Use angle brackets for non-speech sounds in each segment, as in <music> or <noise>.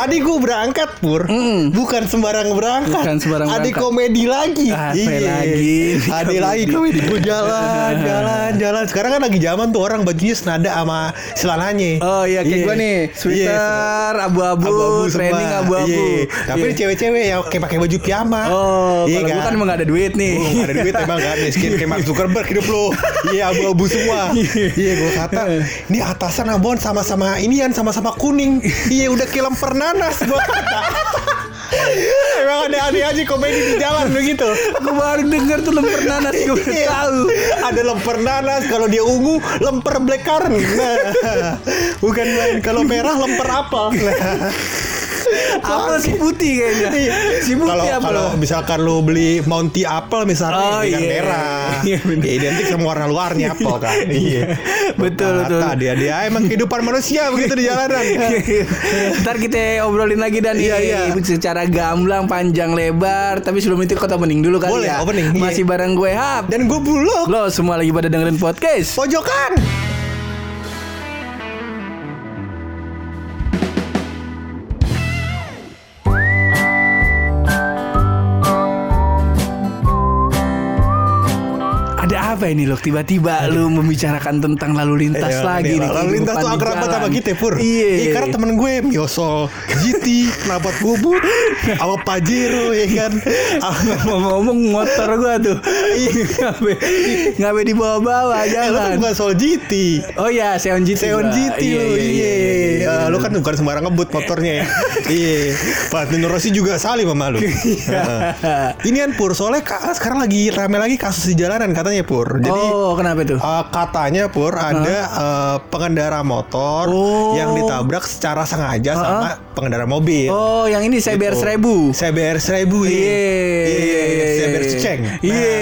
Tadi gue berangkat pur, bukan sembarang berangkat. Bukan sembarang Ada berangkat. komedi lagi. Ah, Iya. lagi? Ada lagi komedi. Gue jalan, jalan, jalan. Sekarang kan lagi zaman tuh orang bajunya senada sama celananya. Oh iya kayak Iya. gue nih Iya. Sweater abu-abu, training abu-abu Iya. Tapi Iya. ini cewek-cewek yang kayak pakai baju piyama. Oh Iya kalau gue kan emang gak ada duit nih Oh, gak ada duit emang kan miskin kayak Mark Zuckerberg hidup lo Iya abu-abu semua Iya gue kata Ini atasan abon sama-sama inian sama-sama kuning Iya udah kayak lemper nanas gue kata. <laughs> Emang ada-ada aja komedi di jalan begitu. Gue baru denger tuh lemper nanas Gue baru Iya. tahu. Ada lemper nanas Kalau dia ungu Lemper blackcurrant <laughs> Nah Bukan main Kalau merah lemper apel <laughs> Nah Apa sih putih kayaknya Iya. Si putih Kalau apa kalau misalkan lu beli Monty Apple misalnya Oh, kan iya. merah. Iya, bener. Ya, identik sama warna luarnya apel kan. <laughs> Iya. Betul, betul. Kata dia dia emang kehidupan manusia begitu di jalanan. <laughs> Ntar kita obrolin lagi dan Iya, iya. secara gamblang panjang lebar tapi sebelum itu kota opening dulu kali Boleh, ya opening, iya. masih bareng gue Hap Dan gue bulog. lo semua lagi pada dengerin podcast Pojokan. Apa ini loh tiba-tiba lu membicarakan tentang lalu lintas Iya, lagi nih, nih Lalu lintas tuh akrab banget sama kita pur. iya Iya, karena temen gue Miosol, GT, Knabat Bubut, sama Pajero ya kan. ngomong-ngomong motor gua tuh ngabe ngabe di bawah-bawah Eh, lu kan jangan bukan soal GT. oh ya Seon GT Seon. GT Iya, lu, iya, iya, iya. iya. Lu kan bukan sembarang ngebut motornya ya. <laughs> Iya. Valentino Rossi juga salim sama lu. Ini kan Pur, soalnya ka- sekarang lagi rame lagi kasus di jalanan katanya Pur. Jadi oh kenapa tuh eh, katanya Pur ada eh, pengendara motor Oh. yang ditabrak secara sengaja sama pengendara mobil. oh yang ini saya bayar Gitu. seribu CBR seribu Iya, Iya, iya, CBR iya. seceng. Iya,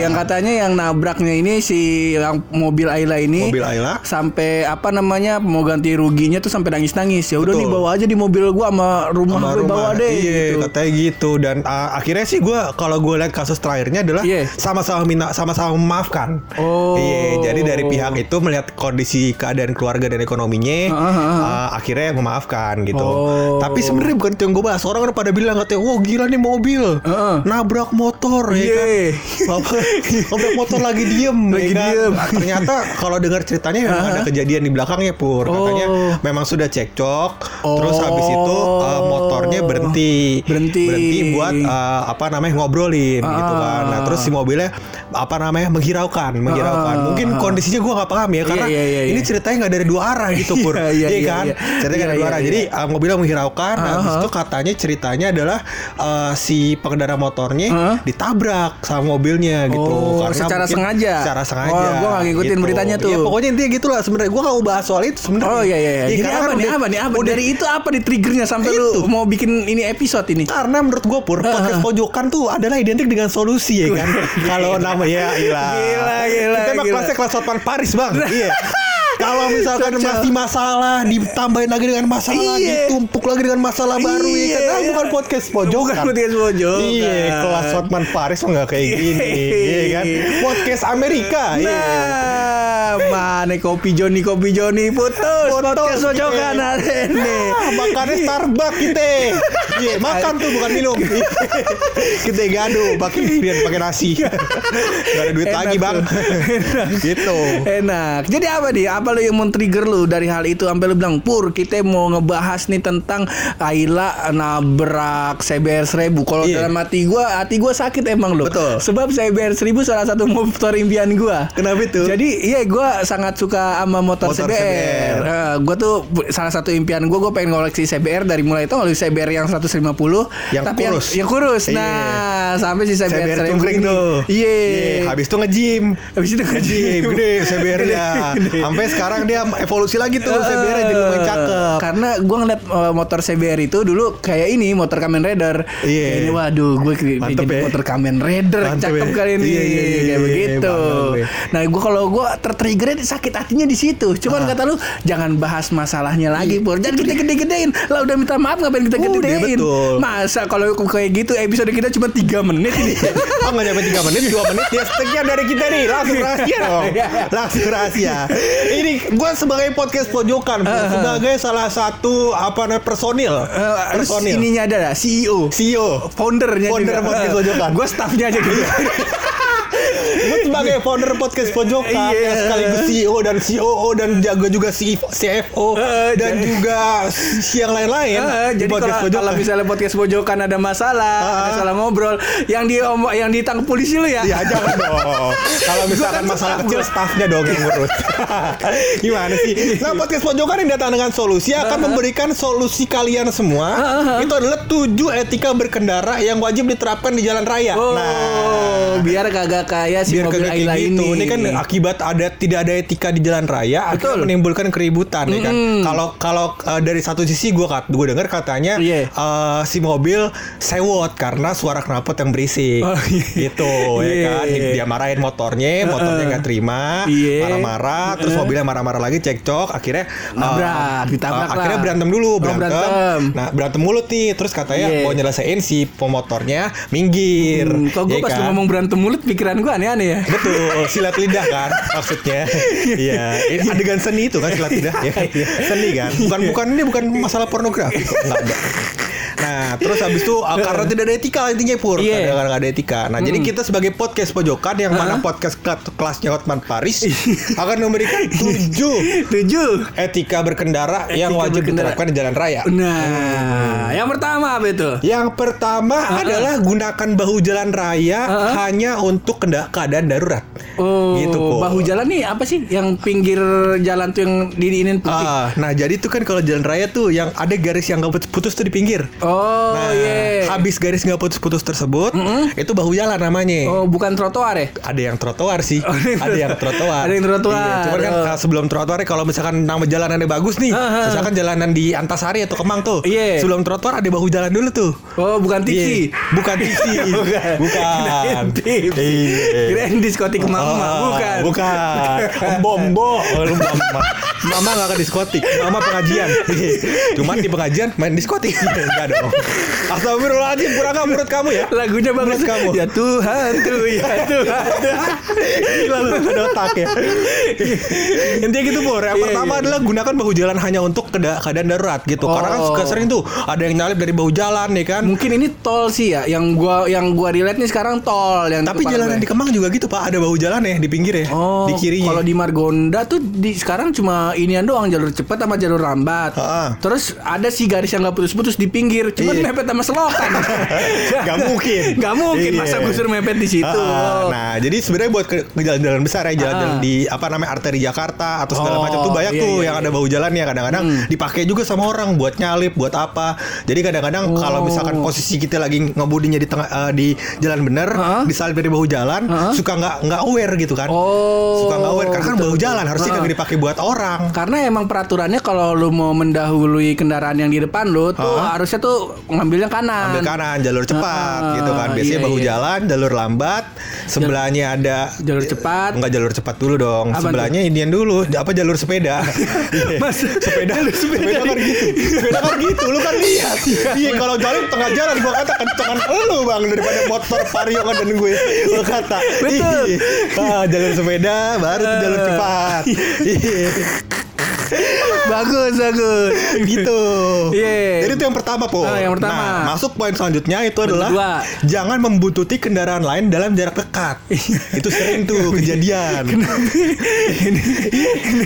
yang katanya yang nabraknya ini si yang mobil Ayla ini Mobil Ayla. sampai apa namanya mau ganti ruginya tuh sampai nangis-nangis. Ya udah nih bawa aja di mobil gua sama rumah sama gue bawa deh Iya, gitu. katanya gitu dan uh, akhirnya sih gue kalau gue lihat kasus terakhirnya adalah Iya. sama-sama minta sama-sama memaafkan. Oh. Iya, jadi dari pihak itu melihat kondisi keadaan keluarga dan ekonominya, ah, ah. uh, akhirnya memaafkan gitu. Oh. Tapi sebenarnya bukan itu yang gue bahas. Orang kan pada bilang katanya, wah gila nih mobil, Heeh. nabrak motor, ya kan? Iya. nabrak motor lagi diem, <laughs> Lagi ya kan? diem. Nah, ternyata kalau dengar ceritanya memang ada kejadian di belakangnya pur. Katanya Oh. memang sudah cekcok, terus Oh. habis itu uh, motornya berhenti, Berhenti. buat uh, apa namanya ngobrolin gitu kan. Nah terus si mobilnya apa namanya menghiraukan, menghiraukan. Ah. Mungkin kondisinya gua nggak paham ya karena Iya, iya, iya, ini iya. ceritanya nggak dari dua arah <laughs> gitu pur, Iya, iya, iya, kan? iya. Ceritanya nggak dari Iya, dua arah. iya, Jadi uh, mobilnya menghiraukan. Nah, habis Ah, itu katanya ceritanya adalah uh, si pengendara motornya Ah. ditabrak sama mobilnya gitu. Oh, Karena secara mungkin sengaja? Secara sengaja. Oh, gua nggak ngikutin beritanya tuh. Ya pokoknya intinya gitulah sebenarnya. Gua nggak mau bahas soal itu sebenarnya. Oh iya iya. iya. Jadi karena apa nih? Apa nih? Apa dari itu apa nih triggernya sampai lu mau bikin ini episode ini? Karena menurut gue pur podcast pojokan tuh adalah identik dengan solusi ya kan. <laughs> Kalau nama ya gila. Gila, gila, Kita mah kelasnya kelas Hotman Paris bang. iya. Kalau misalkan Cocok. masih masalah ditambahin lagi dengan masalah, Iya. ditumpuk lagi dengan masalah baru ya kan. Iya. Ah, bukan podcast pojokan. Bukan podcast pojokan. Iya, kelas Hotman Paris mah nggak kayak gini, iya kan. Podcast Amerika. iya. Nah, mana kopi Joni kopi Joni putus, Putus, podcast pojokan iya. hari ini. Makannya Starbucks kita. Iya, makan tuh bukan minum. <laughs> kita gaduh pakai biar pakai nasi. Gak ada duit Enak lagi, Bang. tuh. gitu. Enak. Jadi apa nih? Apa lu yang men-trigger lu dari hal itu sampai lu bilang, "Pur, kita mau ngebahas nih tentang Ayla nabrak CBR 1000." Kalau Iya. dalam hati gua, hati gua sakit emang lu. Betul. Sebab CBR 1000 salah satu motor impian gua. Kenapa itu? Jadi, iya gua sangat suka sama motor, Motor CBR. CBR. Eh, gua tuh salah satu impian gua gua pengen ngoleksi CBR dari mulai itu ngoleksi CBR yang 150 Yang tapi kurus. yang, yang kurus. Iya. Nah, sampai si CBR, CBR 1000 cungkring tuh. Iya. Habis itu nge-gym. Habis itu Nge-gym gede CBR <laughs> Gede, ya. gede. Sampai sekarang dia evolusi lagi tuh Eh, CBR jadi lumayan cakep. Karena gue ngeliat eh, motor CBR itu dulu kayak ini motor Kamen Rider. Iya. Kayak Ini waduh gue jadi ya. motor Kamen Rider Mantep cakep ya. kali ini. Iya, iya, iya, kayak iya, begitu. iya. Nah, gua kalau gua tertrigger sakit hatinya di situ. Cuman kata lu jangan bahas masalahnya lagi, Pur. Jangan kita gede-gedein. Lah udah minta maaf ngapain kita Udah, betul. Masa kalau kayak gitu episode kita cuma 3 menit ini. <laughs> Oh nggak nyampe 3 menit, 2 menit ya sekian dari kita nih Langsung rahasia dong Iya. Langsung rahasia Ini gue sebagai podcast pojokan Bro. Sebagai salah satu Apa namanya personil terus Personil ininya ada lah, CEO. CEO Foundernya Founder juga. podcast pojokan. Gue staffnya aja gitu. <laughs> Gue sebagai founder podcast pojokan Iya. yang sekaligus CEO dan COO dan jaga juga CFO Eh, dan jadi- juga yang lain-lain di jadi podcast kalau, pojokan. kalau misalnya podcast pojokan ada masalah, Ah. ada salah ngobrol, yang di yang ditangkap polisi lu ya. Ya jangan dong. Kalau misalkan kan masalah kecil staffnya dong yang ngurus. <laughs> Gimana sih? Nah podcast pojokan yang datang dengan solusi akan memberikan solusi kalian semua. Itu adalah tujuh etika berkendara yang wajib diterapkan di jalan raya. Oh, Nah. biar kagak kayak si Biar mobil Ayla gitu. ini. Ini kan akibat ada tidak ada etika di jalan raya Betul. menimbulkan keributan ya kan. Kalau kalau uh, dari satu sisi gue kat gue dengar katanya Iya. uh, si mobil sewot karena suara knalpot yang berisik. Oh, iya. Gitu ya Iya. kan. Di- Dia marahin motornya, motornya nggak terima, Iya. marah-marah, terus mobilnya marah-marah lagi cekcok, akhirnya uh, Nabrak, ditabrak uh, akhirnya berantem dulu, Oh, berantem. berantem. Nah, berantem mulut nih, terus katanya Iya. mau nyelesain si pemotornya minggir. Hmm, kok gue ya pas kan? ngomong berantem mulut pikiran gue aneh-aneh ya. Betul, silat lidah kan maksudnya. Iya, adegan seni itu kan silat lidah <laughs> ya. Seni kan. Bukan bukan ini bukan masalah pornografi kok. Nggak ada. Nah, terus habis itu ah, karena tidak ada etika intinya pur, Iya. karena nggak ada etika. Nah, jadi kita sebagai podcast pojokan yang mana podcast kela- kelasnya Hotman Paris akan memberikan <laughs> tujuh Tujuh. etika berkendara yang Etika wajib berkendara. diterapkan di jalan raya. Nah, yang pertama apa itu? Yang pertama adalah gunakan bahu jalan raya hanya untuk keadaan darurat. Oh, Gitu, Po. bahu jalan nih apa sih? Yang pinggir jalan tuh yang diinin putih. Ah, nah jadi tuh kan kalau jalan raya tuh yang ada garis yang putus-putus tuh di pinggir. Oh, nah, iya. habis garis nggak putus-putus tersebut, itu bahu jalan namanya. Oh, bukan trotoar ya? Ada yang trotoar sih, <laughs> Oh, ada yang ada trotoar. Ada yang trotoar. Iya, cuman kan Oh. sebelum trotoar kalau misalkan nama jalanannya bagus nih, Ah, ah. misalkan jalanan di Antasari atau Kemang tuh, Iya. sebelum trotoar ada bahu jalan dulu tuh. Oh, bukan tiksi. Iya, bukan tiksi, <laughs> bukan. bukan. Kirain tips. Iya. Kirain diskotik mama, Oh, bukan. Bukan. <laughs> Bombo. Oh, lu mama. Mama gak ke diskotik. Mama pengajian. Cuman di pengajian main diskotik. Enggak dong. <laughs> Astagfirullahaladzim. Kurang gak menurut kamu ya? Lagunya bagus Menurut kamu? Ya Tuhan tuh, ya <laughs> Tuhan. Gila lu ada otak ya. <laughs> Intinya gitu Pur. Yang Iya, pertama iya. adalah gunakan bahu jalan hanya untuk keadaan darurat gitu. Karena kan Oh. suka sering tuh ada yang nyalip dari bahu jalan ya kan. Mungkin ini tol sih ya, yang gua yang gua relate nih sekarang tol yang Tapi jalanan gue. di Kemang juga gitu Pak. Ada bahu jalan ya di pinggir ya. Oh, di kirinya. Kalau di Margonda tuh di sekarang cuma inian doang jalur cepat sama jalur lambat. Terus ada sih garis yang nggak putus-putus di pinggir, cuma Iya. mepet sama selokan. <laughs> Gak mungkin. Gak mungkin Iya. masa gue suruh mepet di situ. Ah, nah, jadi sebenarnya buat ke, ke jalan-jalan besar ya, jalan-jalan Ah. di apa namanya arteri Jakarta atau segala Oh, macam tuh banyak iya, tuh iya, yang iya. ada bahu jalan ya kadang-kadang dipakai juga sama orang buat nyalip, buat apa. Jadi kadang-kadang kalau misalkan posisi kita lagi ngebudinya di tengah eh, di jalan bener, Ah. disalip dari bahu jalan, Ah. suka nggak nggak aware gitu kan. Oh. Suka nggak aware karena kan bahu betul. jalan harusnya Ah. kagak dipakai buat orang. Karena emang peraturannya kalau lu mau mendahului kendaraan yang di depan lu tuh Ah. harusnya tuh ngambilnya kanan. Ambil kanan jalur cepat Ah, gitu kan. Biasanya iya, bahu iya. jalan, jalur lambat, sebelahnya ada Jalur cepat. Enggak jalur cepat dulu dong. Apaan Sebelahnya Indian dulu. Apa jalur sepeda? <laughs> Iya. Mas, sepeda, sepeda, kan gitu. Sepeda kan gitu. Lu kan lihat. <laughs> Iya, kalau jalan tengah jalan gua kata kencengan lu Bang daripada motor Vario kan dan gue. Gua kata. Betul. Iya. Ah, jalur sepeda baru tuh jalur cepat. Iya. bagus bagus. gitu. Iya. Jadi itu yang pertama, Po. Ah, yang pertama. Nah, masuk poin selanjutnya itu adalah kedua. jangan membuntuti kendaraan lain dalam jarak dekat. itu sering tuh kejadian.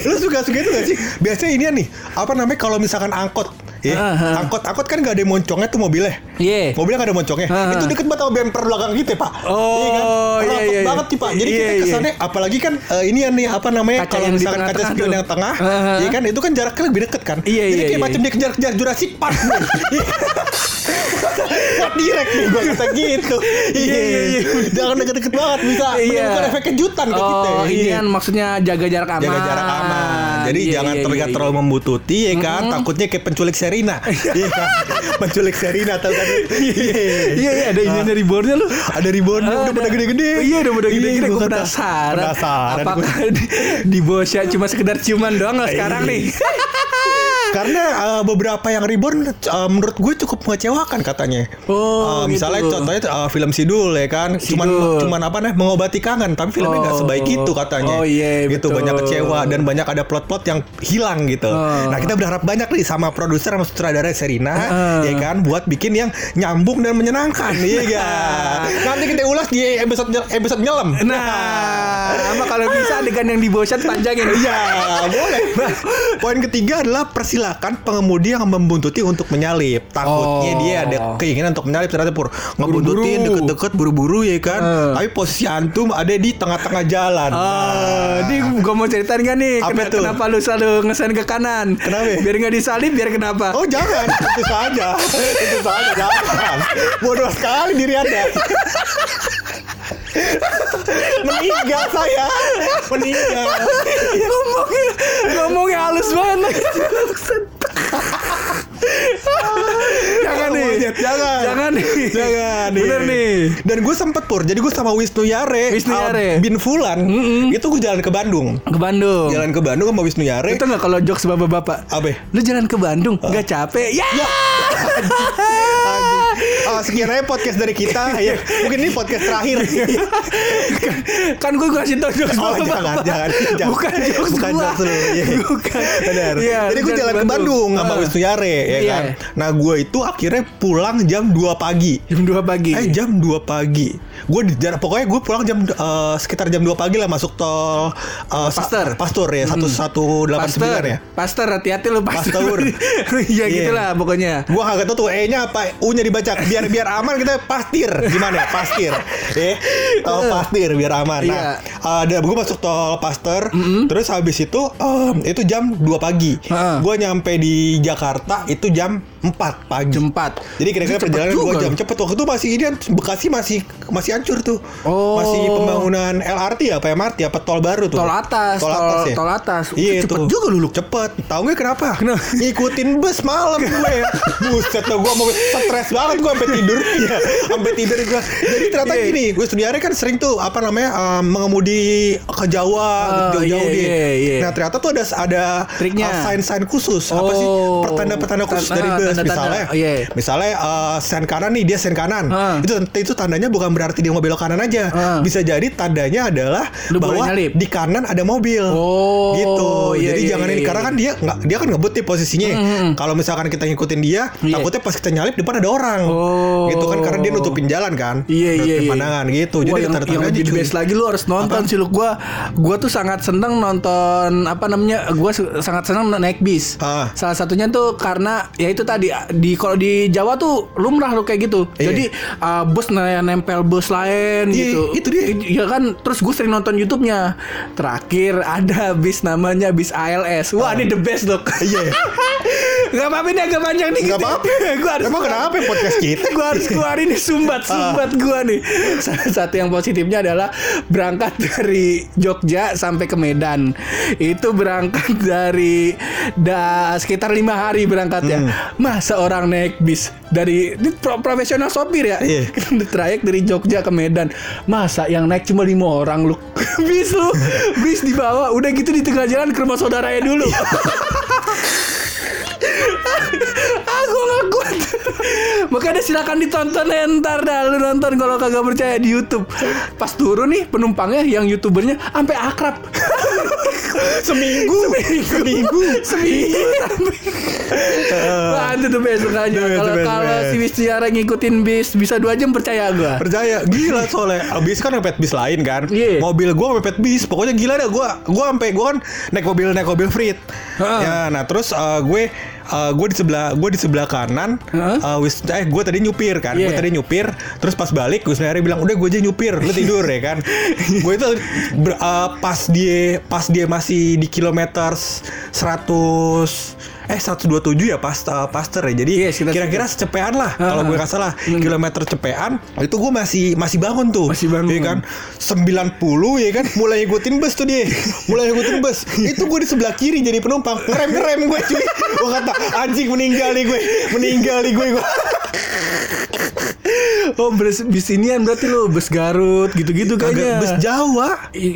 Lu suka-suka itu gak sih? Biasanya ini nih, apa namanya kalau misalkan angkot Ya, Ah, ah. angkot angkot kan gak ada moncongnya tuh mobilnya. Iya. Mobilnya gak ada moncongnya. Ah. Itu deket banget sama bumper belakang kita, Pak. Oh, iya kan? iya, Rapat iya, iya. banget nih, Pak. Jadi Iya, kita iya. kesannya apalagi kan eh, ini ya nih apa namanya Kaca kalau yang misalkan kaca spion yang tengah, Ah, ah. ya kan itu kan jaraknya lebih deket kan. Iya, Jadi iya, kayak iya. macam dia kejar-kejar Jurassic Park. Buat <laughs> direct nih gue kata gitu. Iya, iya, iya. Jangan deket-deket banget bisa Iya. menimbulkan efek kejutan ke kita. Oh, ini Iya. kan maksudnya jaga jarak aman. Jaga jarak aman. Jadi Iya, jangan iya, terlihat iya, iya. terlalu membututi ya kan. Takutnya kayak penculik Serina. Iya kan? penculik Serina tahu kan? Iya iya ada ini dari bornya lu. Ada ribbon Ah, udah pada ada. gede-gede. Iya udah pada gede-gede. Iya, Gue penasaran. Penasaran. Apakah di, di Bosya cuma sekedar ciuman doang sekarang Iya. nih? <laughs> Karena uh, beberapa yang reborn uh, menurut gue cukup mengecewakan katanya. Oh, Uh, misalnya gitu. contohnya uh, film Sidul ya kan, cuman Sidul. cuman apa nih mengobati kangen, tapi filmnya nggak Oh. sebaik itu katanya. Oh, iya, gitu betul. banyak kecewa dan banyak ada plot-plot yang hilang gitu. Oh. Nah kita berharap banyak nih sama produser sama sutradara Serina Heeh. ya kan buat bikin yang nyambung dan menyenangkan, iya <laughs> kan. Nanti kita ulas di episode episode nyelam. Nah, apa kalau bisa adegan yang di Bosya panjangin? Iya, boleh. Nah, poin ketiga adalah persilakan pengemudi yang membuntuti untuk menyalip. Takutnya Oh. dia ada keinginan untuk menyalip ternyata pur ngebuntutin Buru-buru. deket-deket buru-buru ya kan. Eh. Tapi posisi antum ada di tengah-tengah jalan. Oh, ini gue mau ceritain gak nih Apa kena- tuh? Kenapa lu selalu ngesen ke kanan Kenapa? Biar gak disalip biar kenapa Oh jangan, itu saja, itu saja jangan. Bodoh sekali diri anda. <laughs> Meninggal saya, meninggal. Ngomongnya Ngomongnya halus banget Jangan nih. Monyet, jangan. Jangan nih. Jangan nih. Bener nih. Dan gue sempet pur, jadi gue sama Wisnu Yare, Wisnu Yare. bin Fulan, itu gue jalan ke Bandung. Ke Bandung. Jalan ke Bandung sama Wisnu Yare. Itu gak kalau jokes bapak-bapak? Apa? Lu jalan ke Bandung? Gak capek? Ya <laughs> Ah, sekian aja podcast dari kita. ya, mungkin ini podcast terakhir. Kan gue kasih tau jokes Oh, jangan, jangan, jangan. Bukan jokes Bukan gua. jokes lu, iya. Bukan Benar. Iya, Jadi gue jalan ke Bandung sama Ah. Wisnu Yare, ya Iya. kan. Nah gue itu akhirnya pulang jam 2 pagi. Jam 2 pagi Eh jam 2 pagi. Gue di jalan pokoknya gue pulang jam eh, sekitar jam 2 pagi lah masuk tol eh, sa- Pasteur. Pasteur ya 1189 Pastor ya. Pastor hati-hati lu Pastor Pasteur. <laughs> Iya Iya. gitulah pokoknya Gua kagak tahu tuh E-nya apa, U-nya dibaca. Biar biar aman kita pastir. Gimana ya? Pastir. Eh, tol pastir biar aman. Nah, ada gue masuk tol Pasteur. Terus habis itu em, itu jam 2 pagi. Heeh. Gua nyampe di Jakarta itu jam 4 pagi. Jam 4 Jadi kira-kira perjalanan dua jam cepet waktu itu masih ini kan Bekasi masih masih hancur tuh. Oh. Masih pembangunan LRT apa MRT apa tol baru tuh. Tol atas, Tol tol- atas ya. tol atas. Iya Cepet tuh. juga lu. Cepet. Tahu nggak kenapa? Kenapa? Ngikutin bus malam gue. <laughs> Buset tuh gue mau stres banget gue sampai tidur. <laughs> Iya, sampai tidur gue. Jadi ternyata Iya. gini, gue studiare kan sering tuh apa namanya eh, mengemudi ke Jawa, Oh, jauh-jauh dia. iya, iya. Nah ternyata tuh ada ada Triknya. sign-sign khusus. Apa sih Oh. pertanda-pertanda khusus dari ah, bus tanda-tanda. misalnya? Oh, iya. Misalnya eh, sen kanan nih dia sen kanan. Ah. Itu itu tandanya bukan berarti dia mau belok kanan aja. Ah. Bisa jadi tandanya adalah Lu bahwa di kanan ada mobil. Oh, gitu. iya, jadi iya, jangan iya, ini iya. karena kan dia nggak dia kan ngebut nih posisinya. Kalau misalkan kita ngikutin dia, Iya. takutnya pas kita nyalip depan ada orang. Oh. Gitu kan karena dia nutupin jalan kan. Iya iya Nutupin iya. pandangan gitu. Wah, Jadi yang, tanda-tanda yang aja lebih best lagi lu harus nonton sih lu gua gua tuh sangat seneng nonton apa namanya gua sangat seneng naik bis. Ah. Salah satunya tuh karena ya itu tadi di kalau di Jawa tuh lumrah lu kayak gitu. Iya. Jadi uh, bus nempel bus lain Iya, gitu. itu dia. Ya kan terus gue sering nonton YouTube-nya. Terakhir ada bis namanya bis ALS. Wah, ini the best, Dok. Ah. Iya. <laughs> Gak apa-apa ini agak panjang nih Nggak apa-apa. <laughs> Gue harus Emang kenapa podcast kita? gue harus keluarin nih sumbat sumbat gue nih salah satu yang positifnya adalah berangkat dari Jogja sampai ke Medan itu berangkat dari da, sekitar lima hari berangkat ya masa orang naik bis dari ini pro- profesional sopir ya? Iya. <laughs> trayek dari Jogja ke Medan. Masa yang naik cuma lima orang lu? <laughs> Bis lu bis dibawa udah gitu di tengah jalan ke rumah saudaranya dulu <laughs> Makanya silakan ditonton ya ntar dah Lu nonton kalau kagak percaya di Youtube. Pas turun nih penumpangnya yang youtubernya sampai akrab. <laughs> Seminggu. Seminggu. Seminggu. Sampai <laughs> Wah itu best The best, Kalau best, kalau best. si Wistiara ngikutin bis Bisa dua jam percaya gua. Percaya. Gila soalnya. Abis kan mepet bis lain kan. Iya. Mobil gua mepet bis. Pokoknya gila dah gua. Gua sampai gua kan naik mobil naik mobil frit. Ya nah terus eh, gue eh, gue di sebelah gue di sebelah kanan Heeh. eh, wis eh gue tadi nyupir kan gue Iya. tadi nyupir terus pas balik sendiri bilang udah gue aja nyupir lu tidur ya kan <laughs> gue itu ber- eh, pas dia pas dia masih di kilometer 100 eh 127 ya pas uh, Pasteur ya. Jadi Iya, sekitar kira-kira secepean lah kalau gue nggak salah kilometer cepean itu gue masih masih bangun tuh. Masih bangun. Ya kan 90 ya kan mulai ngikutin bus tuh dia. mulai ngikutin bus. itu gue di sebelah kiri jadi penumpang. Ngerem-ngerem gue cuy. Gue kata anjing meninggal nih gue. Meninggal nih gue. gue. Oh bus, bus inian berarti lo bus Garut gitu-gitu kayaknya. Agak bus Jawa.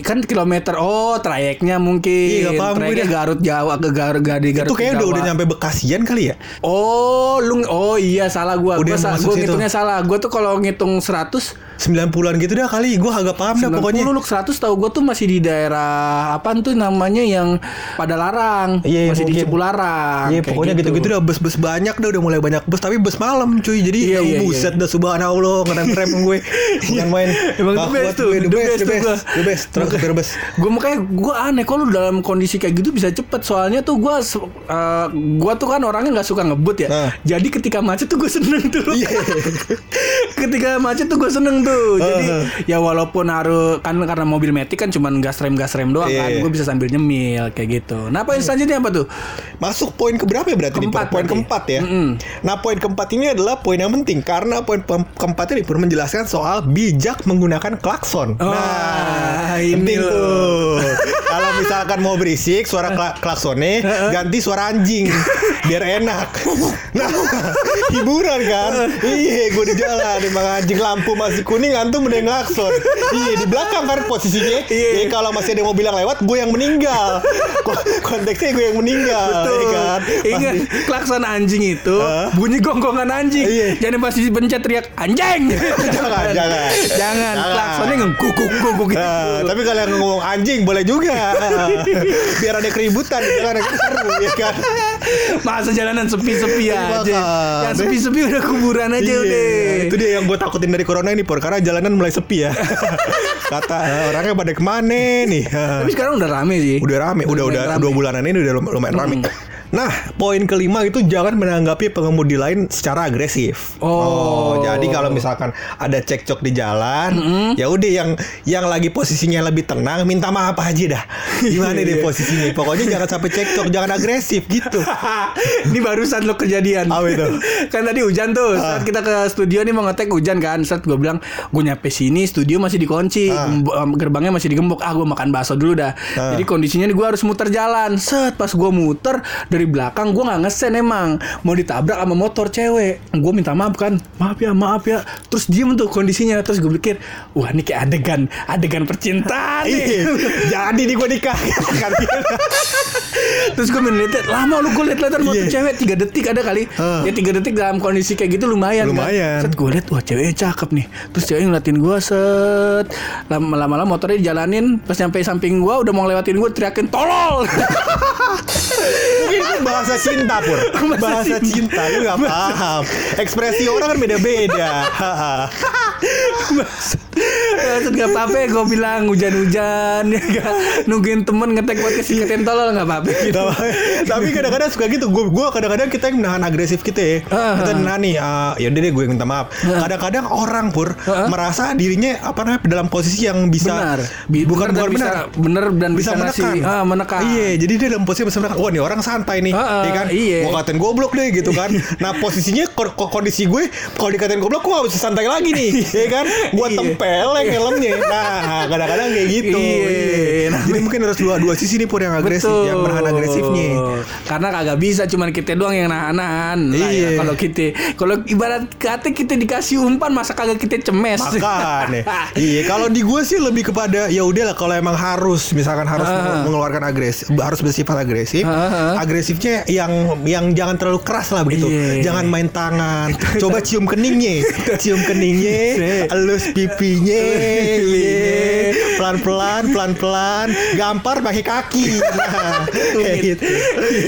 Kan kilometer oh trayeknya mungkin Iya, nggak paham trayeknya. Garut Jawa ke Garut Gadi Garut Itu ke kayaknya udah. Udah nyampe Bekasian kali ya. oh lu oh iya salah gua. Udah gua, gua ngitungnya salah. Gua tuh kalau ngitung 100 90-an gitu dah kali. Gue agak paham dah 90 pokoknya. lu 100 tahu gua tuh masih di daerah apa tuh namanya yang pada larang Iya, masih di mungkin. Cipularang Iya kayak pokoknya gitu-gitu dah. Bus-bus banyak dah udah mulai banyak bus. Tapi bus malam cuy. Jadi Iya, ya iya, buset dah. Subhanallah ngerem-ngerem gue. <laughs> Bukan main Emang the best tuh, gue, the best the best. The best the best gue makanya gue aneh. Kalau dalam kondisi kayak gitu bisa cepet? Soalnya tuh gue gue tuh kan orangnya nggak suka ngebut ya. Nah. jadi ketika macet tuh gue seneng tuh. Iya. <laughs> ketika macet tuh gue seneng tuh <laughs> jadi ya walaupun harus kan karena mobil metik kan cuman gas rem gas rem doang kan. Iya. gue bisa sambil nyemil kayak gitu. Nah poin selanjutnya apa tuh? Masuk poin ke berapa ya berarti? Keempat poin keempat ya? Mm-mm. nah poin keempat ini adalah poin yang penting karena poin keempat ini pun menjelaskan soal bijak menggunakan klakson. Oh, nah ini penting loh. tuh. Kalau misalkan mau berisik suara kla- klaksonnya <laughs> ganti suara anjing biar enak. <laughs> Nah hiburan kan? Iya gue di jalan emang anjing lampu masih kuning antum udah ngelakson iya di belakang kan posisinya Iya. iya kalau masih ada mobil yang lewat gue yang meninggal Ko- konteksnya gue yang meninggal Betul. iya kan Ingat klakson anjing itu Hah? bunyi gonggongan anjing. Iya. Jangan pasti dipencet teriak anjing. <laughs> <laughs> Jangan, jangan. Jangan. Klaksonnya ngeguguk guguk gitu. Nah, tapi kalau yang ngomong anjing boleh juga <laughs> biar ada keributan jalanan kan seru ya kan Masa jalanan sepi-sepi aja. Makanya. Yang sepi-sepi udah kuburan aja Iya, udah. itu dia yang gue takutin dari corona ini por karena jalanan mulai sepi ya <laughs> kata eh, orangnya pada ke mana nih Tapi sekarang udah rame sih. udah rame udah udah rame. dua bulanan ini udah lum- lumayan rame Nah, poin kelima itu jangan menanggapi pengemudi lain secara agresif. Oh. jadi kalau misalkan ada cekcok di jalan, ya udah yang yang lagi posisinya lebih tenang, minta maaf aja dah. Gimana <laughs> deh posisinya? Pokoknya jangan sampai cekcok, jangan agresif gitu. <laughs> Ini barusan lo kejadian. Apa itu? <laughs> kan tadi hujan tuh. Ah. Saat kita ke studio nih mau ngetek hujan kan. Saat gue bilang gue nyampe sini studio masih dikunci, Ah. Gerbangnya masih digembok. Ah gue makan bakso dulu dah. Ah. Jadi kondisinya nih gue harus muter jalan. Set pas gue muter dari belakang gue nggak ngesen emang mau ditabrak sama motor cewek. Gue minta maaf kan. Maaf ya maaf ya. Terus diem tuh kondisinya. Terus gue pikir wah ini kayak adegan adegan percintaan nih. Iya. <laughs> Jadi nih gue nikah <laughs> kan <laughs> Terus gue liat lama lu gue liat-liatan motor Iya. cewek tiga detik ada kali. Heeh. Ya tiga detik dalam kondisi kayak gitu lumayan. Lumayan. Kan? Set gue liat wah ceweknya cakep nih. Terus ceweknya ngeliatin gue set. Lama- Lama-lama motornya dijalanin. Pas nyampe samping gue udah mau ngelewatin gue teriakin tolol. Mungkin bahasa cinta pur <laughs> Bahasa Bahasa cinta Lu gak paham Ekspresi orang kan beda-beda <laughs> <laughs> Maksud gak apa-apa gue bilang hujan-hujan ya gak? Nungguin temen ngetek podcast ingetin tolol gak apa-apa gitu. Tapi kadang-kadang suka gitu Gue gua kadang-kadang kita yang menahan agresif kita ya Ah. Kita menahan nih ah, Yaudah deh gue minta maaf Kadang-kadang orang pur Ah. Merasa dirinya Apa namanya Dalam posisi yang bisa Benar. Bi- Bukan benar bukan bisa- benar benar dan bisa, bisa menekan. ngasih- ah, menekan. Iya, jadi dia dalam posisi bisa menekan. Wah, nih orang santai nih, Ah, ah, ya kan? iya. Gua katain goblok deh gitu kan. nah, posisinya ko- ko- kondisi gue kalau dikatain goblok gua gak bisa santai lagi nih, ya kan? Gua Iya. Tempeleng helmnya. Nah, kadang-kadang kayak gitu. Iya. Iya. Jadi mungkin harus dua dua sisi nih pur yang agresif, Betul. yang menahan agresifnya. Karena kagak bisa cuman kita doang yang nahan-nahan. Nah, Iya. ya, kalau kita kalau ibarat kata kita dikasih umpan masa kagak kita cemes. Makan ya. <laughs> iya, kalau di gue sih lebih kepada ya udahlah kalau emang harus misalkan harus Ah. mengeluarkan agresif, harus bersifat agresif. Ah, ah. Agresifnya yang yang jangan terlalu keras lah begitu. Iya. Jangan main tangan. <laughs> Coba cium keningnya. <laughs> cium keningnya, elus pipinya. Iya. Pelan-pelan, pelan-pelan, gampar pakai kaki. <laughs> Nah, kayak gitu.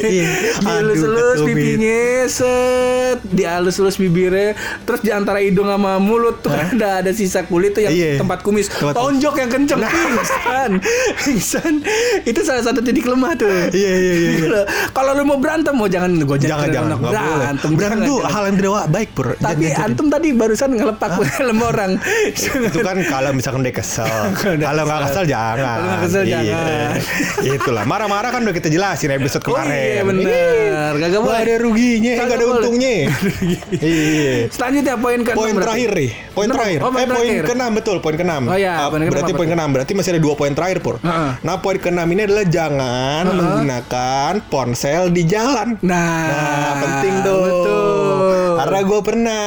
Iya. Aduh, Dielus-elus ketumit. pipinya set Dialus-elus bibirnya Terus di antara hidung sama mulut tuh ada ada sisa kulit tuh yang Iya. tempat kumis Tempat- Tonjok yang kenceng Pingsan Pingsan Itu salah satu titik lemah tuh Iya, iya, iya, iya. Kalau lu mau berantem mau jangan gue Jangan jangan berantem Berantem tuh hal yang tidak baik pur. Tapi Jangan- jangan- antum tadi barusan ngelepak helm <laughs> orang. itu kan kalau misalkan dia kesel <laughs> kalau nggak kesel jangan Kalau nggak kesel Iya, jangan. <laughs> Itulah marah-marah kan udah kita jelasin episode Oh kemarin. iya benar. Gak boleh. ada ruginya, gak ada untungnya. <laughs> iya. Selanjutnya poin ke Poin terakhir nih, poin terakhir. Oh, eh poin keenam betul, poin keenam. Oh, iya, poin berarti poin keenam, berarti masih ada dua poin terakhir pur. Nah poin keenam ini adalah jangan menggunakan ponsel di jalan. Nah, Nah, penting tuh. Betul. Karena gue pernah,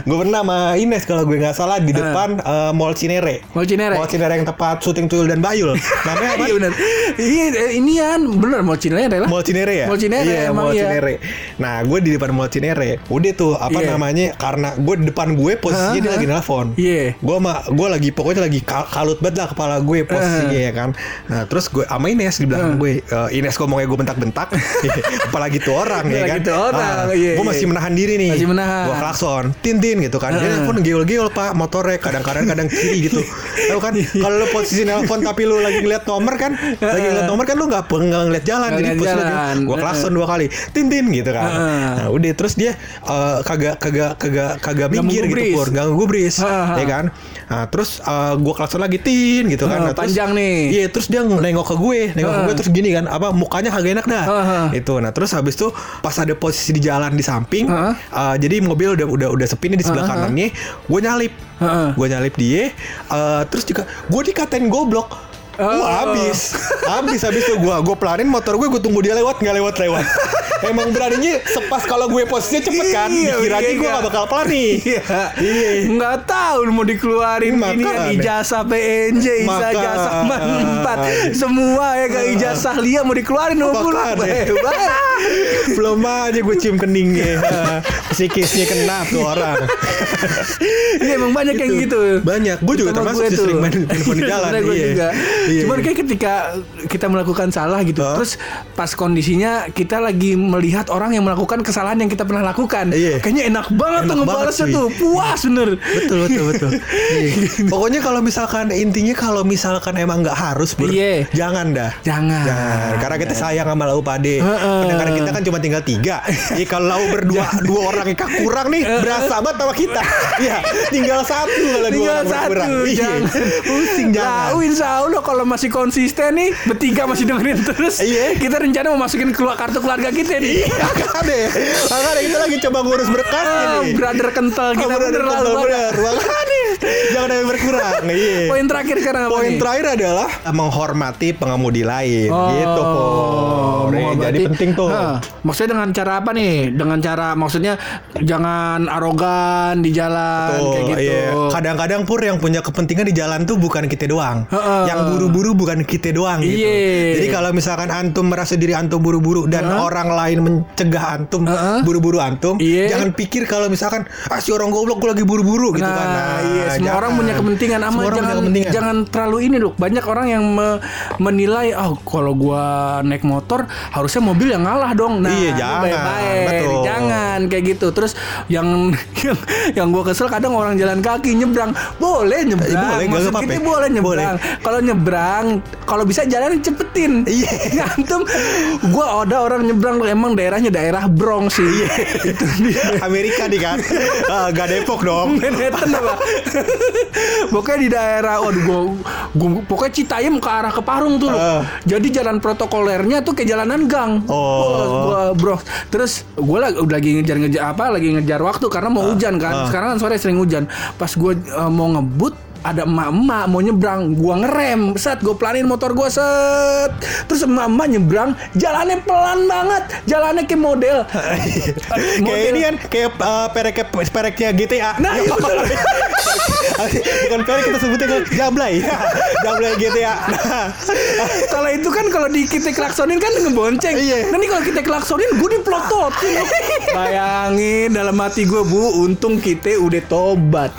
gue pernah sama Ines kalau gue nggak salah di depan eh, Mall Cinere. Mall Cinere. Mall Cinere yang tepat syuting Tuyul dan Bayul. Namanya apa? <laughs> Iya benar. Iya eh, ini kan benar mau Cina adalah Mall Cinere ya? Mall Cinere Iya, emang Mall iya. Cinere. Nah, gue di depan Mall Cinere. Udah tuh apa Iya. namanya? Karena gue di depan gue posisinya Hah? dia lagi nelfon. Iya. Gue mah gue lagi pokoknya lagi kal- kalut banget lah kepala gue posisinya ya kan. Nah, terus gue sama Ines di belakang gue. Eh, Ines ngomongnya gue bentak-bentak. <laughs> Apalagi tuh orang ya Apalagi kan. tuh orang, iya, gue masih menahan diri nih. Masih menahan. Gue klakson, tin-tin gitu kan. Dia nelfon geol-geol Pak, motornya kadang-kadang kadang kiri gitu. Tahu kan? Kalau lu posisi nelfon tapi lu lagi ngeliat nomor kan, lagi ngeliat nomor kan lu nggak nggak ngeliat jalan. Jadi posisi jalan. gue klakson dua kali. Tintin gitu kan. Nah udah terus dia eh, kagak kagak kagak kagak minggir gitu pur nggak Heeh. ya kan nah terus eh, gue klakson lagi tin gitu kan Heeh, Nah, terus- panjang nih. iya terus dia nengok ke gue nengok ke Heeh. gue terus gini kan apa mukanya kagak enak dah Heeh. itu nah terus habis itu pas ada posisi di jalan di samping Heeh. eh, jadi mobil udah udah udah sepi nih di sebelah Heeh. kanannya gue nyalip Heeh. gue nyalip dia eh, terus juga gue dikatain goblok Oh. Wah habis Habis habis tuh gue Gue pelanin motor gue Gue tunggu dia lewat Nggak lewat-lewat <laughs> Emang beraninya Sepas kalau gue posisinya cepet kan Iya, Dikiranya iya, gue iya. gak bakal pelani Iya. Iya. Nggak tahu mau dikeluarin Makanya. ini kan ijazah PNJ, ijazah empat semua ya kan ijazah lia mau dikeluarin nunggu. Belum aja gue cium keningnya <laughs> Psikisnya kena tuh orang <laughs> Iya emang banyak yang Gitu. gitu. Banyak. Gua juga Sama termasuk gue sering main handphone di jalan. <laughs> Gue Iya. juga. Iya, Cuman kayak ketika kita melakukan salah gitu, Hah? terus pas kondisinya kita lagi melihat orang yang melakukan kesalahan yang kita pernah lakukan, Iya. kayaknya enak banget Enak tuh ngebalesnya banget, tuh, puas bener. betul betul betul. <laughs> Iya. Pokoknya kalau misalkan intinya kalau misalkan emang nggak harus Bur, Iya. jangan dah. Jangan. Jangan. Karena kita sayang sama lau pade. Heeh. Kadang-kadang kita kan cuma tinggal tiga. Iya kalau lau berdua dua orang yang kurang nih berasa banget sama kita. <laughs> Iya tinggal satu kalau dua Tinggal orang satu, berkurang. Iya. jangan <laughs> Pusing jangan. Lau insya Allah kalau masih konsisten nih Bertiga masih dengerin <laughs> terus Iya. Kita rencana mau masukin keluar kartu keluarga kita nih Makanya, makanya kita lagi coba ngurus berkas Ah, ini. Brother kental kita Oh, bener bener, lalu bener. Makanya, jangan ada berkurang. Iya. Poin terakhir sekarang apa Poin nih? terakhir adalah menghormati pengemudi lain. gitu, Pur. mau Nih, Jadi penting tuh. Maksudnya dengan cara apa nih? Dengan cara maksudnya jangan arogan di jalan Tuh, kayak gitu. iya. Kadang-kadang pur yang punya kepentingan di jalan tuh bukan kita doang. Heeh. Yang buru-buru bukan kita doang gitu. Iya. Jadi kalau misalkan antum merasa diri antum buru-buru dan Heeh. orang lain mencegah antum Heeh. buru-buru antum, Iya. jangan pikir kalau misalkan ah si orang goblok gue lagi buru-buru gitu nah, kan. Nah, iya, semua jangan. orang punya kepentingan ama jangan punya kepentingan. jangan terlalu ini loh. Banyak orang yang me- menilai oh kalau gua naik motor harusnya mobil yang ngalah dong. Nah, Iya, jangan. baik-baik. Betul. Jangan kayak gitu. Terus yang yang, yang gua kesel kadang orang jalan kaki nyebrang. Boleh nyebrang. Eh, boleh, nggak Maksud apa-apa. kita boleh nyebrang. Kalau nyebrang, kalau bisa jalan cepetin. Iya. <laughs> Antum gua ada orang nyebrang emang daerahnya daerah Bronx sih. Iya. Itu dia. Amerika nih kan, <laughs> Ah, gak Depok dong. Manhattan apa? <laughs> pokoknya di daerah waduh gua pokoknya Citayam ke arah ke Parung tuh. Ah. Jadi jalan protokolernya tuh kayak jalanan gang. Oh. Wah, gua bro. Terus gua lagi udah lagi ngejar-ngejar apa lagi ngejar waktu karena mau hujan kan. ah. Sekarang kan sore sering hujan. Pas gua eh, mau ngebut ada emak-emak mau nyebrang gua ngerem set gue pelanin motor gua set terus emak-emak nyebrang jalannya pelan banget jalannya kayak model <laughs> kayak ini kan kayak uh, perek pereknya GTA. Nah, iya betul. <laughs> Bukan perek kita sebutnya kan jablay. <laughs> jablay GTA. Nah, kalau itu kan kalau di kita klaksonin kan ngebonceng. Iya. Nah ini kalau kita klaksonin gue diplototin. Bayangin dalam hati gue bu, untung kita udah tobat.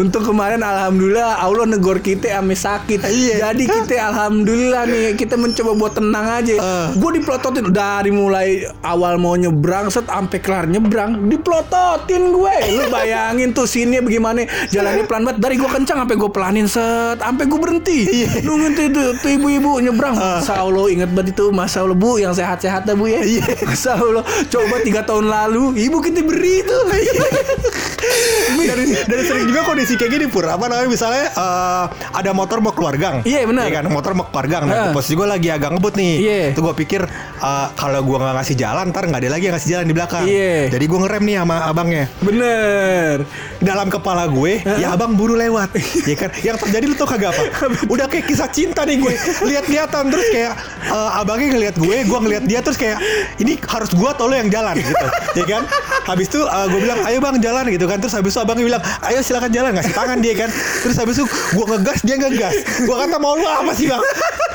untung kemarin alhamdulillah Allah negor kita ame sakit. Iya. Jadi kita alhamdulillah nih kita mencoba buat tenang aja. Eh. Gue diplototin dari mulai awal mau nyebrang set sampai kelar nyebrang diplototin gue. Lu bayangin tuh sini bagaimana jalannya pelan banget dari gue kencang sampai gue pelanin set sampai gue berhenti. Iya. Nungguin tuh, tuh, tuh ibu-ibu nyebrang. Ah. Masa Allah inget banget itu Masa Allah bu yang sehat-sehat dah bu ya. Iya. Masa Allah coba tiga tahun lalu ibu kita beri tuh. <laughs> dan, dan sering juga kondisi kayak gini pur apa namanya? Misalnya eh, ada motor mau keluar gang. Iya, benar. Iya kan? Motor mau keluar gang. Nah, Heeh. posisi gue lagi agak ngebut nih. Iya. itu gue pikir eh, kalau gue nggak ngasih jalan ntar nggak ada lagi yang ngasih jalan di belakang. Iya. jadi gue ngerem nih sama abangnya. Bener. dalam kepala gue ya abang buru lewat. <laughs> Ya kan? Yang terjadi lu tau kagak apa? <laughs> Udah kayak kisah cinta nih gue. Lihat-lihatan terus kayak eh, abangnya ngeliat gue gue ngeliat dia terus kayak ini harus gue atau lo yang jalan? Gitu. Ya kan habis itu eh, gue bilang ayo bang jalan gitu kan. Terus habis itu abangnya bilang ayo silakan jalan. Ngasih tangan dia kan. Terus habis itu gue ngegas dia ngegas. Gue kata mau lu apa sih bang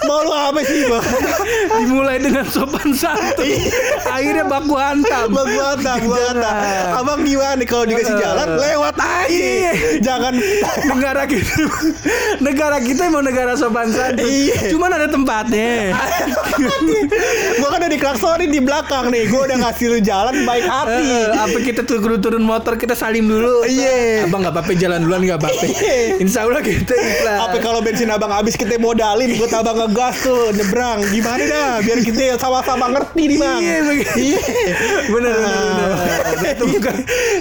mau lu apa sih bang Dimulai dengan sopan santun. Akhirnya baku hantam. Gua hantam, gua hantam. Abang gimana nih kalau dikasih jalan lewat aja. Iya. Jangan negara kita negara kita emang negara sopan santun. Iya. Cuman ada tempatnya. gua kan udah diklaksonin di belakang nih. Gua udah ngasih lu jalan baik hati. Eh, apa kita tuh kudu turun motor kita salim dulu. Iya. Abang nggak apa-apa jalan duluan nggak apa-apa. Iya. Insya Allah kita ikhlas. Apa kalau bensin abang habis kita modalin buat abang ngegas tuh nyebrang gimana dah biar kita sama-sama ngerti nih bang. Iya. Iya. Bener bener bener. Itu bukan.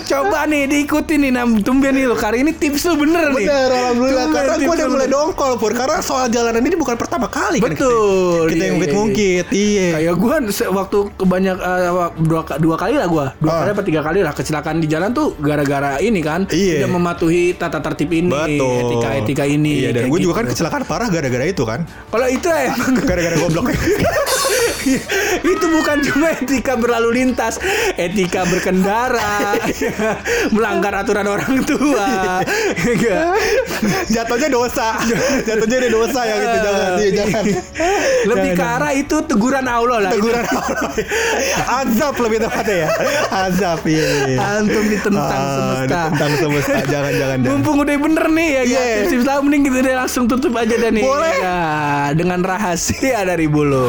Coba nih diikuti nih nam tumben nih lo. Kali ini tips lu bener nih. Bener, alhamdulillah. Tumben Karena gue udah mulai bener. dongkol, Pur. Karena soal jalanan ini bukan pertama kali kan. Betul. Kita, kita yang Iya, iya, ngungkit-ngungkit. Iya. Kayak gue waktu kebanyak eh, dua, dua kali lah gue dua Ah. kali apa tiga kali lah kecelakaan di jalan tuh gara-gara ini kan Iya. tidak mematuhi tata tertib ini Betul. etika etika ini Iya, dan gue juga gitu. kan kecelakaan parah gara-gara itu kan. kalau itu emang Gara-gara goblok. <laughs> <laughs> itu bukan cuma etika berlalu lintas etika berkendara <laughs> melanggar aturan orang tua. <laughs> Jatuhnya dosa. Jatuhnya ini dosa yang itu jangan. Iya, jangan. lebih ke arah itu teguran Allah lah Teguran Allah. Azab lebih tepatnya ya. Azab iya. iya. antum ditentang Ah, semesta Ditentang semesta. Jangan jangan. jangan. Mumpung udah bener nih ya Iya. yeah. tips lah mending kita langsung tutup aja dan nih. Boleh. Ya, dengan rahasia dari bulu.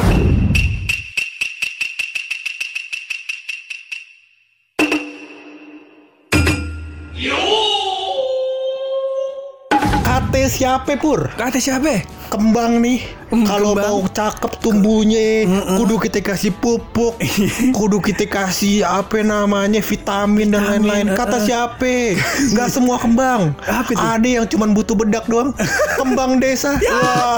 Kate siapa pur? Kata siapa? Kembang nih. Hmm, Kalau mau cakep tumbuhnya, kudu kita kasih pupuk, <laughs> kudu kita kasih apa namanya vitamin dan lain-lain. eh, Kata eh. siapa? <laughs> Nggak semua kembang. Apa? Ada yang cuman butuh bedak doang. <laughs> Kembang desa. Ya. Wah.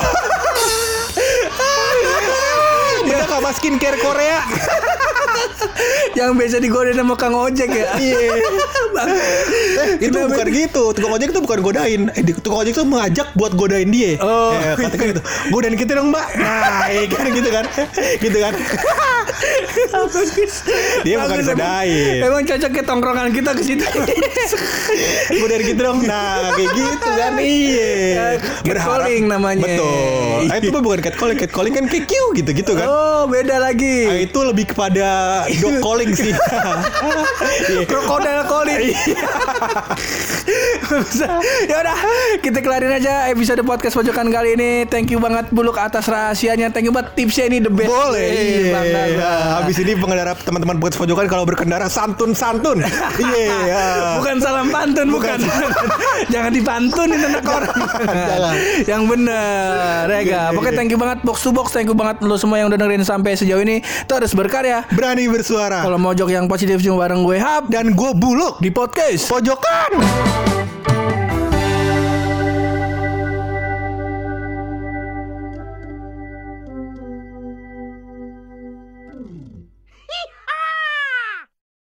Bedak sama skincare Korea. Yang biasa digodain sama Kang Ojek ya. Iya. Bang. Eh, itu Kenapa bukan gitu. Tukang ojek itu bukan godain. Eh, tukang ojek itu mengajak buat godain dia. Oh. Eh, katakan gitu. Godain kita dong, Mbak. Nah, iya kan gitu kan. gitu kan. Dia bukan Bagus, godain. Emang, cocok ke tongkrongan kita ke situ. godain kita dong. Nah, kayak gitu kan. Iya. Catcalling namanya. Betul. Ah, itu bukan catcalling. Catcalling kan kayak gitu-gitu kan. oh, beda lagi. itu lebih kepada dog calling sih. <laughs> Krokodil calling. <laughs> ya udah, kita kelarin aja episode podcast pojokan kali ini. Thank you banget Buluk atas rahasianya. Thank you banget tipsnya ini the best. Boleh. Eh, Iya. bangga. Nah, habis ini pengendara teman-teman buat pojokan kalau berkendara santun-santun. <laughs> Iya. ya. Bukan salam pantun, bukan. <laughs> Jangan dipantunin anak orang. Jangan. Yang bener, ya ga. Pokoknya thank you banget box to box, thank you banget lo semua yang udah dengerin sampai sejauh ini. Terus berkarya. Berani bersuara. Kalau mojok yang positif cuma bareng gue Hap Dan gue buluk podcast. pojokan.